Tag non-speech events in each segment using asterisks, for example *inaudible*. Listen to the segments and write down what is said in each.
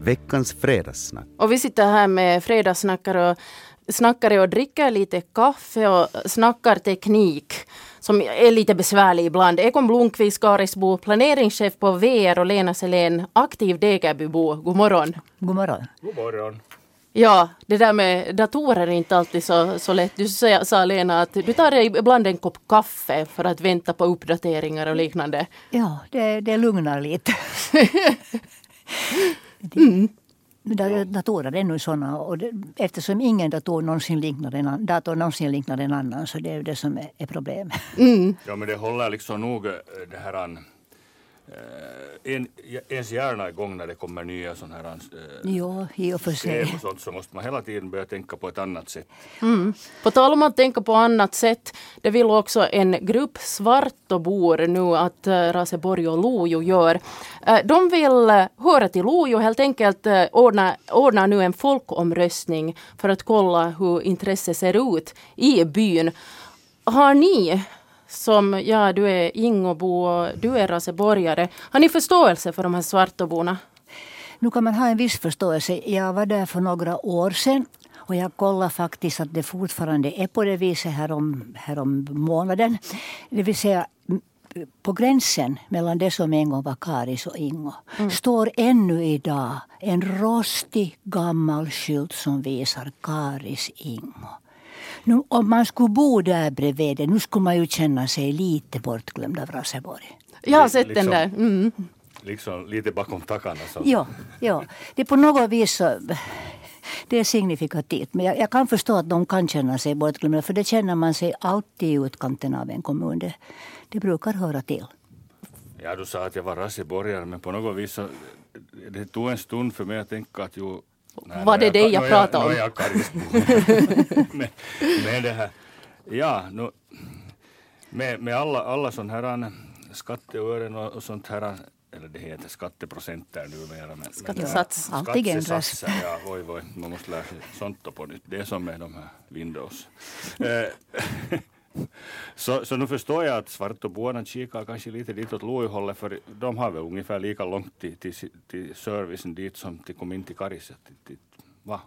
veckans fredagssnack. Och vi sitter här med fredagssnackare och snackare och dricker lite kaffe och snackar teknik som är lite besvärlig ibland. Ekon Blomqvist, Karisbo, planeringschef på VR och Lena Selén, aktiv Degerbybo. God morgon. God morgon. God morgon. Ja, det där med datorer är inte alltid så, så lätt. Du sa, sa Lena att du tar ibland en kopp kaffe för att vänta på uppdateringar och liknande. Ja, det, det lugnar lite. *laughs* mm. Datorer är nu sådana och det, eftersom ingen dator någonsin liknar en, dator någonsin liknar en annan så det är det som är, är problemet. Mm. Ja men det håller liksom nog eh, det här an Eh, en, ens hjärna igång när det kommer nya sådana här äh, ja, i och för sig. och sånt så måste man hela tiden börja tänka på ett annat sätt. Mm. På tal om att tänka på annat sätt, det vill också en grupp svartobor nu att äh, Raseborg och Lojo gör. Äh, de vill äh, höra till Lojo helt enkelt äh, ordna, ordna nu en folkomröstning för att kolla hur intresset ser ut i byn. Har ni som, ja du är Ingobo och du är raseborgare. Har ni förståelse för de här svartoborna? Nu kan man ha en viss förståelse. Jag var där för några år sedan och jag kollade faktiskt att det fortfarande är på det viset här om, här om månaden. Det vill säga på gränsen mellan det som en gång var Karis och Ingo mm. står ännu idag en rostig gammal skylt som visar Karis Ingo. Nu, om man skulle bo där bredvid det, nu skulle man ju känna sig lite bortglömd av Raseborg. Jag har sett liksom, den där. Mm. Liksom lite bakom tackarna. Så. Ja, ja, det är på något vis så, det är signifikativt. Men jag, jag, kan förstå att de kan känna sig bortglömda för det känner man sig alltid i utkanten av en kommun. Det, det brukar höra till. Ja, du sa att jag var raseborgare men på något vis så det tog en stund för mig att tänka att jo, Nej, var det det jag, jag pratade om? Jag, *laughs* men, men det här, ja, nu, med, med alla, alla sådana här skatteören och, sånt här eller det heter skatteprocenter numera. Men, Skattesats. Men, skattesatser, ja, oj, oj, man måste lära sig sånt på nytt. Det är som med de här Windows. *laughs* *laughs* Så, så nu förstår jag att svartoborna kikar kanske lite ditåt Loihållet för de har väl ungefär lika långt till, till, till servicen dit som till kom in till Kariset. Va?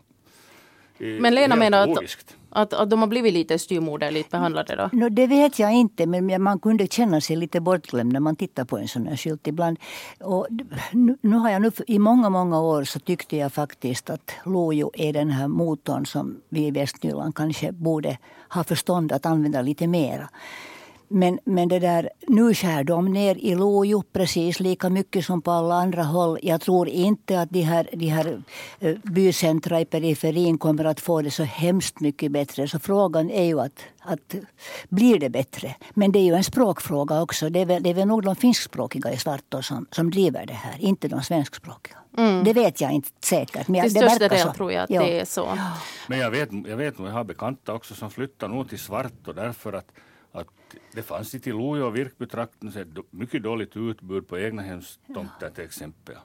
Men Lena menar att, att, att de har blivit lite styrmoderligt behandlade då? No, det vet jag inte men man kunde känna sig lite bortglömd när man tittar på en sån här skylt ibland. Och nu, nu har jag nu, I många, många år så tyckte jag faktiskt att Lojo är den här motorn som vi i Västnyland kanske borde ha förstånd att använda lite mera. Men, men det där, nu skär de ner i Lojo precis lika mycket som på alla andra håll. Jag tror inte att de här, de här eh, bycentra i periferin kommer att få det så hemskt mycket bättre. Så frågan är ju att, att blir det bättre? Men det är ju en språkfråga också. Det är väl, det är väl nog de finskspråkiga i Svartå som, som driver det här, inte de svenskspråkiga. Mm. Det vet jag inte säkert. Men Till största del tror jag att ja. det är så. Men jag vet, jag vet jag har bekanta också som flyttar nog till Svartå därför att att det fanns i Lojo och Virkbytrakten mycket dåligt utbud på egnahemstomter till exempel.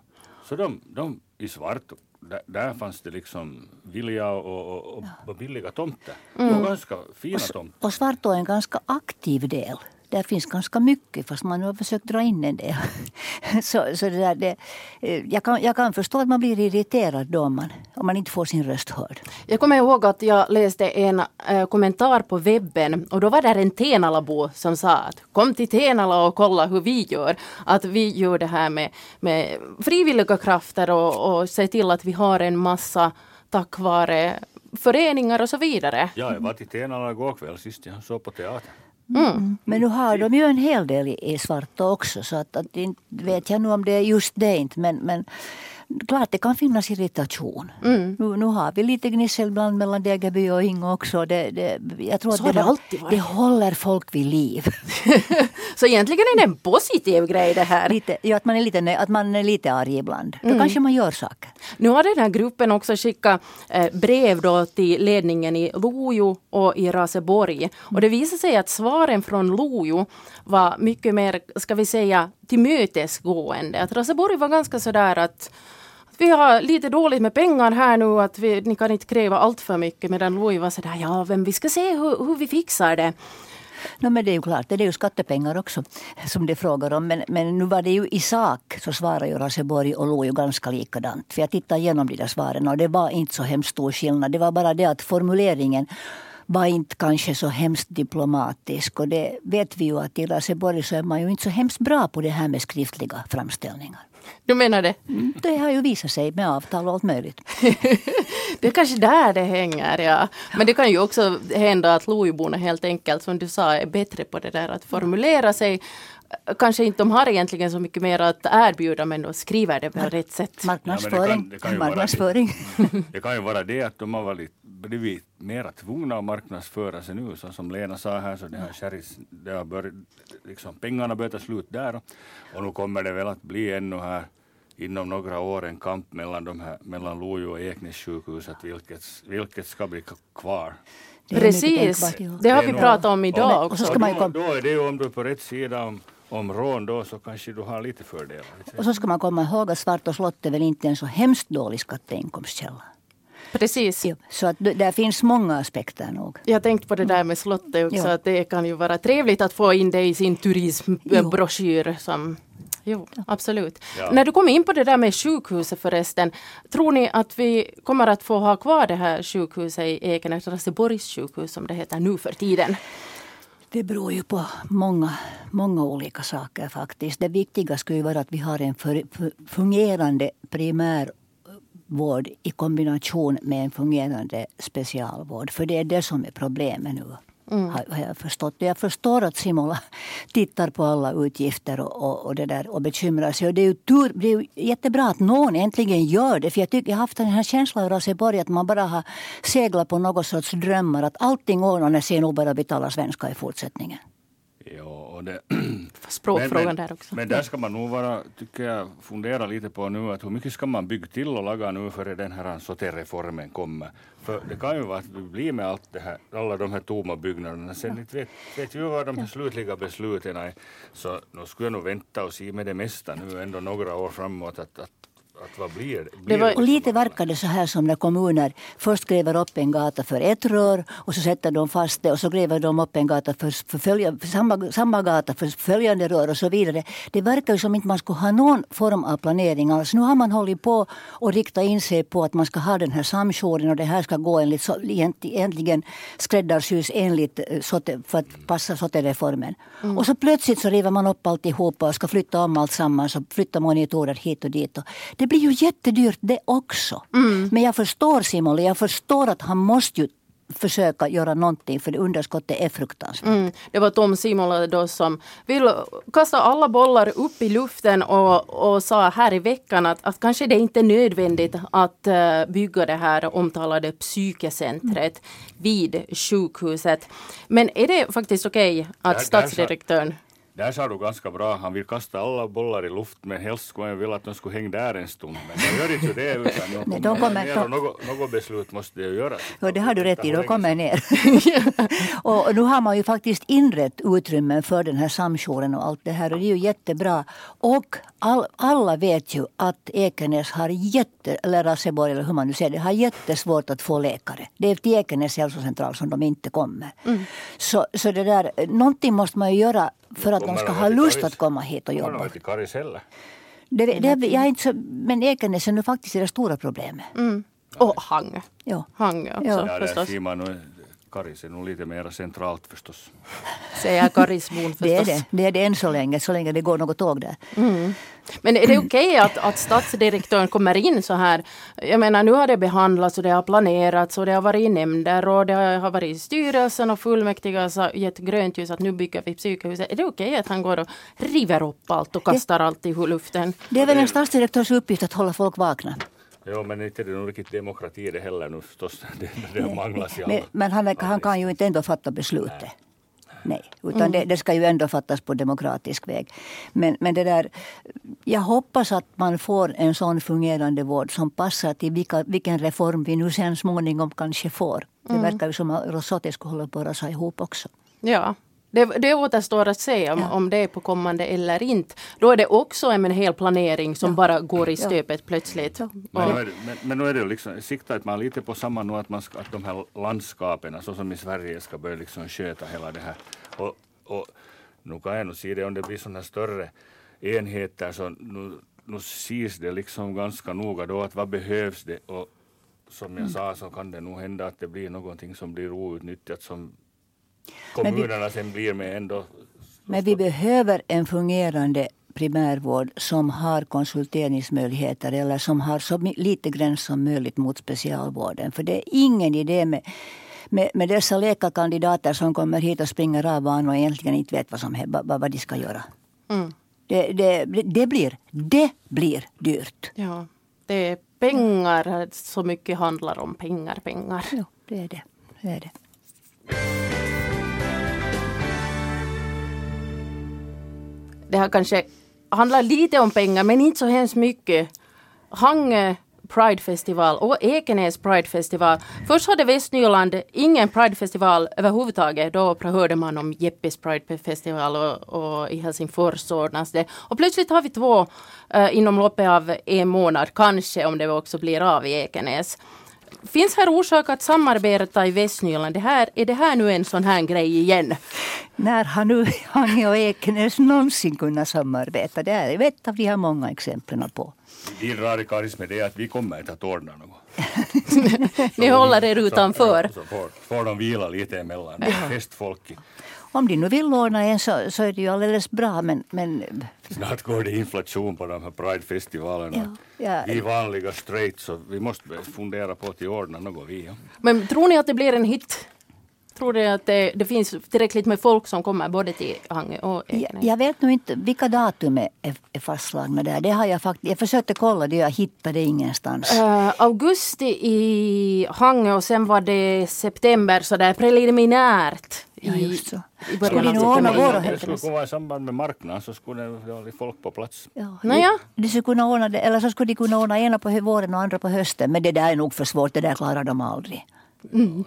Så de, de i svart, där, där fanns det liksom vilja och, och, och billiga tomter. Mm. Och ganska fina tomter. Och Svartå är en ganska aktiv del där finns ganska mycket fast man har försökt dra in en del. *laughs* så, så det där, det, eh, jag, kan, jag kan förstå att man blir irriterad då om man, om man inte får sin röst hörd. Jag kommer ihåg att jag läste en äh, kommentar på webben och då var där en Tenalabo som sa att kom till Tenala och kolla hur vi gör. Att vi gör det här med, med frivilliga krafter och, och se till att vi har en massa tack vare föreningar och så vidare. Ja, jag var till Tenala igår kväll sist jag såg på teatern. Mm. Men nu har de ju en hel del i, i Svartå också så att, att inte vet jag nu om det är just det inte men, men klart det kan finnas irritation. Mm. Nu, nu har vi lite gnissel ibland mellan Degerby och Ingo också. Det, det, jag tror Så att det, det, det håller folk vid liv. *laughs* Så egentligen är det en *laughs* positiv grej det här. Lite, ja, att, man är lite, att man är lite arg ibland. Då mm. kanske man gör saker. Nu har den här gruppen också skickat eh, brev då till ledningen i Lojo och i Raseborg. Och det visar sig att svaren från Lojo var mycket mer, ska vi säga, tillmötesgående. Att Raseborg var ganska sådär att vi har lite dåligt med pengar här nu, att vi, ni kan inte kräva allt för mycket. Medan Louis var sådär, ja, men vi ska se hur, hur vi fixar det. No, men det är ju klart, det är ju skattepengar också som det frågar om. Men, men nu var det ju i sak så svarar ju Raseborg och Lo ganska likadant. För jag tittade igenom de där svaren och det var inte så hemskt stor skillnad. Det var bara det att formuleringen var inte kanske så hemskt diplomatisk. Och det vet vi ju att i Raseborg så är man ju inte så hemskt bra på det här med skriftliga framställningar. Du menar det? Mm, det har ju visat sig med avtal och allt möjligt. *laughs* det är kanske där det hänger, ja. Men det kan ju också hända att Lojoborna helt enkelt, som du sa, är bättre på det där att formulera sig. Kanske inte de har egentligen så mycket mer att erbjuda men de skriver det på rätt sätt. Marknadsföring. Ja, det kan, det kan. Det, *laughs* det kan ju vara det att de har varit, blivit mera tvungna att marknadsföra sig nu. Så som Lena sa här så det har, kärris, det har börjat, liksom, pengarna börjar ta slut där. Och nu kommer det väl att bli ännu här inom några år en kamp mellan, de här, mellan Lojo och Eknäs sjukhuset, vilket, vilket ska bli kvar. Precis, det har vi pratat om idag och, också. Och då, då är det ju om du är på rätt sida om, om rån då så kanske du har lite fördelar. Och så ska man komma ihåg att Svart och slott är väl inte en så hemskt dålig skatteinkomstkälla. Precis. Ja, så att där finns många aspekter nog. Jag tänkte på det där med slottet också, ja. att det kan ju vara trevligt att få in det i sin turismbroschyr. Som, jo, absolut. Ja. När du kom in på det där med sjukhuset förresten, tror ni att vi kommer att få ha kvar det här sjukhuset i Ekenäs, Raseborgs sjukhus som det heter nu för tiden? Det beror ju på många, många olika saker faktiskt. Det viktiga skulle ju vara att vi har en för, för fungerande primär vård i kombination med en fungerande specialvård. För det är det som är problemet nu. Mm. Har, jag förstått. Jag förstår att Simola *laughs* tittar på alla utgifter och, och, och, det där och bekymrar sig. Och det, är ju tur, det är ju jättebra att någon äntligen gör det. För jag, tycker, jag har haft den här känslan av Raseborg att man bara har seglat på något sorts drömmar. Att allting ordnar sig nog bara vi talar svenska i fortsättningen. Ja, det, Språkfrågan men, där också. Men där ska man nog vara, tycker jag, fundera lite på nu att hur mycket ska man bygga till och laga nu före den här SOTE-reformen kommer. För det kan ju vara att det blir med allt det här, alla de här tomma byggnaderna. Sen inte vet, vet ju vad de här slutliga besluten är. Så nu skulle jag nog vänta och se med det mesta nu ändå några år framåt att, att att vad blir det? Blir det var, och lite verkar det så här som när kommuner först gräver upp en gata för ett rör och så sätter de fast det och så gräver de upp en gata för, för, följa, för samma, samma gata för följande rör och så vidare. Det verkar ju som inte man skulle ha någon form av planering alls. Nu har man hållit på och riktat in sig på att man ska ha den här samjouren och det här ska gå enligt, så, egentligen skräddarsys enligt eh, för att passa SOTE-reformen. Mm. Och så plötsligt så river man upp alltihopa och ska flytta om allt samman och flytta monitorer hit och dit. Och det blir ju jättedyrt det också. Mm. Men jag förstår Simon, jag förstår att han måste ju försöka göra någonting för det underskottet är fruktansvärt. Mm. Det var Tom Simola då som vill kasta alla bollar upp i luften och, och sa här i veckan att, att kanske det inte är nödvändigt att uh, bygga det här omtalade psykecentret mm. vid sjukhuset. Men är det faktiskt okej okay att statsdirektören där sa du ganska bra, han vill kasta alla bollar i luft men helst skulle han vilja att de skulle hänga där en stund. Men de gör inte det utan *laughs* de kommer, de kommer ner och något, något beslut måste ju göras. Ja, det har du rätt i, de kommer ner. *laughs* och nu har man ju faktiskt inrett utrymmen för den här samjouren och allt det här och det är ju jättebra. Och all, alla vet ju att Ekenäs har jätte, eller Raseborg eller hur man nu säger det, har jättesvårt att få läkare. Det är till Ekenäs hälsocentral som de inte kommer. Mm. Så, så det där, någonting måste man ju göra för att de ska ha lust att komma hit och jobba. Kommer de till Karis heller? Det, det, jag är inte så, men Ekenäs är nu faktiskt det stora problemet. Mm. Och Hangö. Ja. Hangö också ja, förstås. Där man Karis är nog lite mer centralt förstås. Säger Karisbon förstås. *laughs* Det är det. Det är det än så länge, så länge det går något tåg där. Mm. Men är det *clears throat* okej okay att, att statsdirektören kommer in så här? Jag menar nu har det behandlats och det har planerats och det har varit i nämnder och det har varit i styrelsen och fullmäktige har gett grönt ljus att nu bygger vi psykhuset. Är det okej okay att han går och river upp allt och kastar det, allt i luften? Det är väl en statsdirektörs uppgift att hålla folk vakna. Jo, men inte är det nog riktigt demokrati det heller nu förstås. *laughs* Det, det manglas i alla. Men, men han, han, kan ju inte ändå fatta beslutet. Nej. Utan mm. det, det, ska ju ändå fattas på demokratisk väg. Men, men det där, jag hoppas att man får en sån fungerande vård som passar till vilka, vilken reform vi nu sen småningom kanske får. Det mm. verkar ju som att Rosotti skulle hålla på att rasa ihop också. Ja, det, det återstår att se om, ja. om det är på kommande eller inte. Då är det också en hel planering som ja. bara går i stöpet ja. plötsligt. Men, men, men, men, nu är det liksom, siktar man lite på samma nu att, man ska, att de här landskapen, så som i Sverige, ska börja liksom sköta hela det här Och, och nu kan jag nog se det om det blir sådana större enheter så nu, nu ses det liksom ganska noga då att vad behövs det och som jag mm. sa så kan det nog hända att det blir någonting som blir outnyttjat som kommunerna vi, sen blir med ändå. Men vi behöver en fungerande primärvård som har konsulteringsmöjligheter eller som har så lite gräns som möjligt mot specialvården. För det är ingen idé med med, med dessa läkarkandidater som kommer hit och springer av van och egentligen inte vet vad, som, vad, vad de ska göra. Mm. Det, det, det, blir, det blir dyrt. Ja, det är pengar. Så mycket handlar om pengar, pengar. Ja, det är det. det, är det. Det har kanske handlat lite om pengar, men inte så hemskt mycket. Hangö eh, Pridefestival och Ekenäs Pridefestival. Först hade Västnyland ingen Pridefestival överhuvudtaget. Då hörde man om Jeppis Pridefestival och, och i Helsingfors ordnas det. Och plötsligt har vi två uh, inom loppet av en månad, kanske om det också blir av i Ekenäs. Finns här orsak att samarbeta i Västnyland? Det här, är det här nu en sån här grej igen? När har nu *laughs* Hangö och Ekenäs någonsin kunnat samarbeta? Det är ett av de här många exemplen på. Din radikalism är att vi kommer inte att ordna något. *laughs* Ni håller er utanför. Så, så får, får de vila lite emellan. Det festfolk. Om de nu vill ordna en så, så är det ju alldeles bra men, men... Snart går det inflation på de här Pride-festivalerna. Ja, ja. Vi vanliga straight så vi måste fundera på att ordna något vi. Ja. Men tror ni att det blir en hit? Tror du att det, det, finns tillräckligt med folk som kommer både till Hangö och Ekenäs? Jag, jag vet nog inte vilka datum är, är fastslagna där. Det har jag, fakt jag försökte kolla det, jag hittade ingenstans. Uh, augusti i Hangö och sen var det september sådär preliminärt. Ja, just så. I början skulle av ordna Det skulle kunna vara i samband med marknaden så skulle det vara folk på plats. Ja, Naja. De skulle kunna ordna det, eller så skulle de kunna ordna ena på våren och andra på hösten. Men det där är nog för svårt, det där klarar de aldrig. Mm.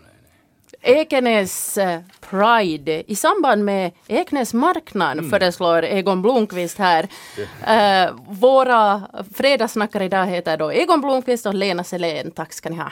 Ekenäs eh, Pride i samband med Eknäs marknad mm. föreslår Egon Blomqvist här. Uh, våra fredagssnackare idag heter då Egon Blomqvist och Lena Selén. Tack ska ni ha.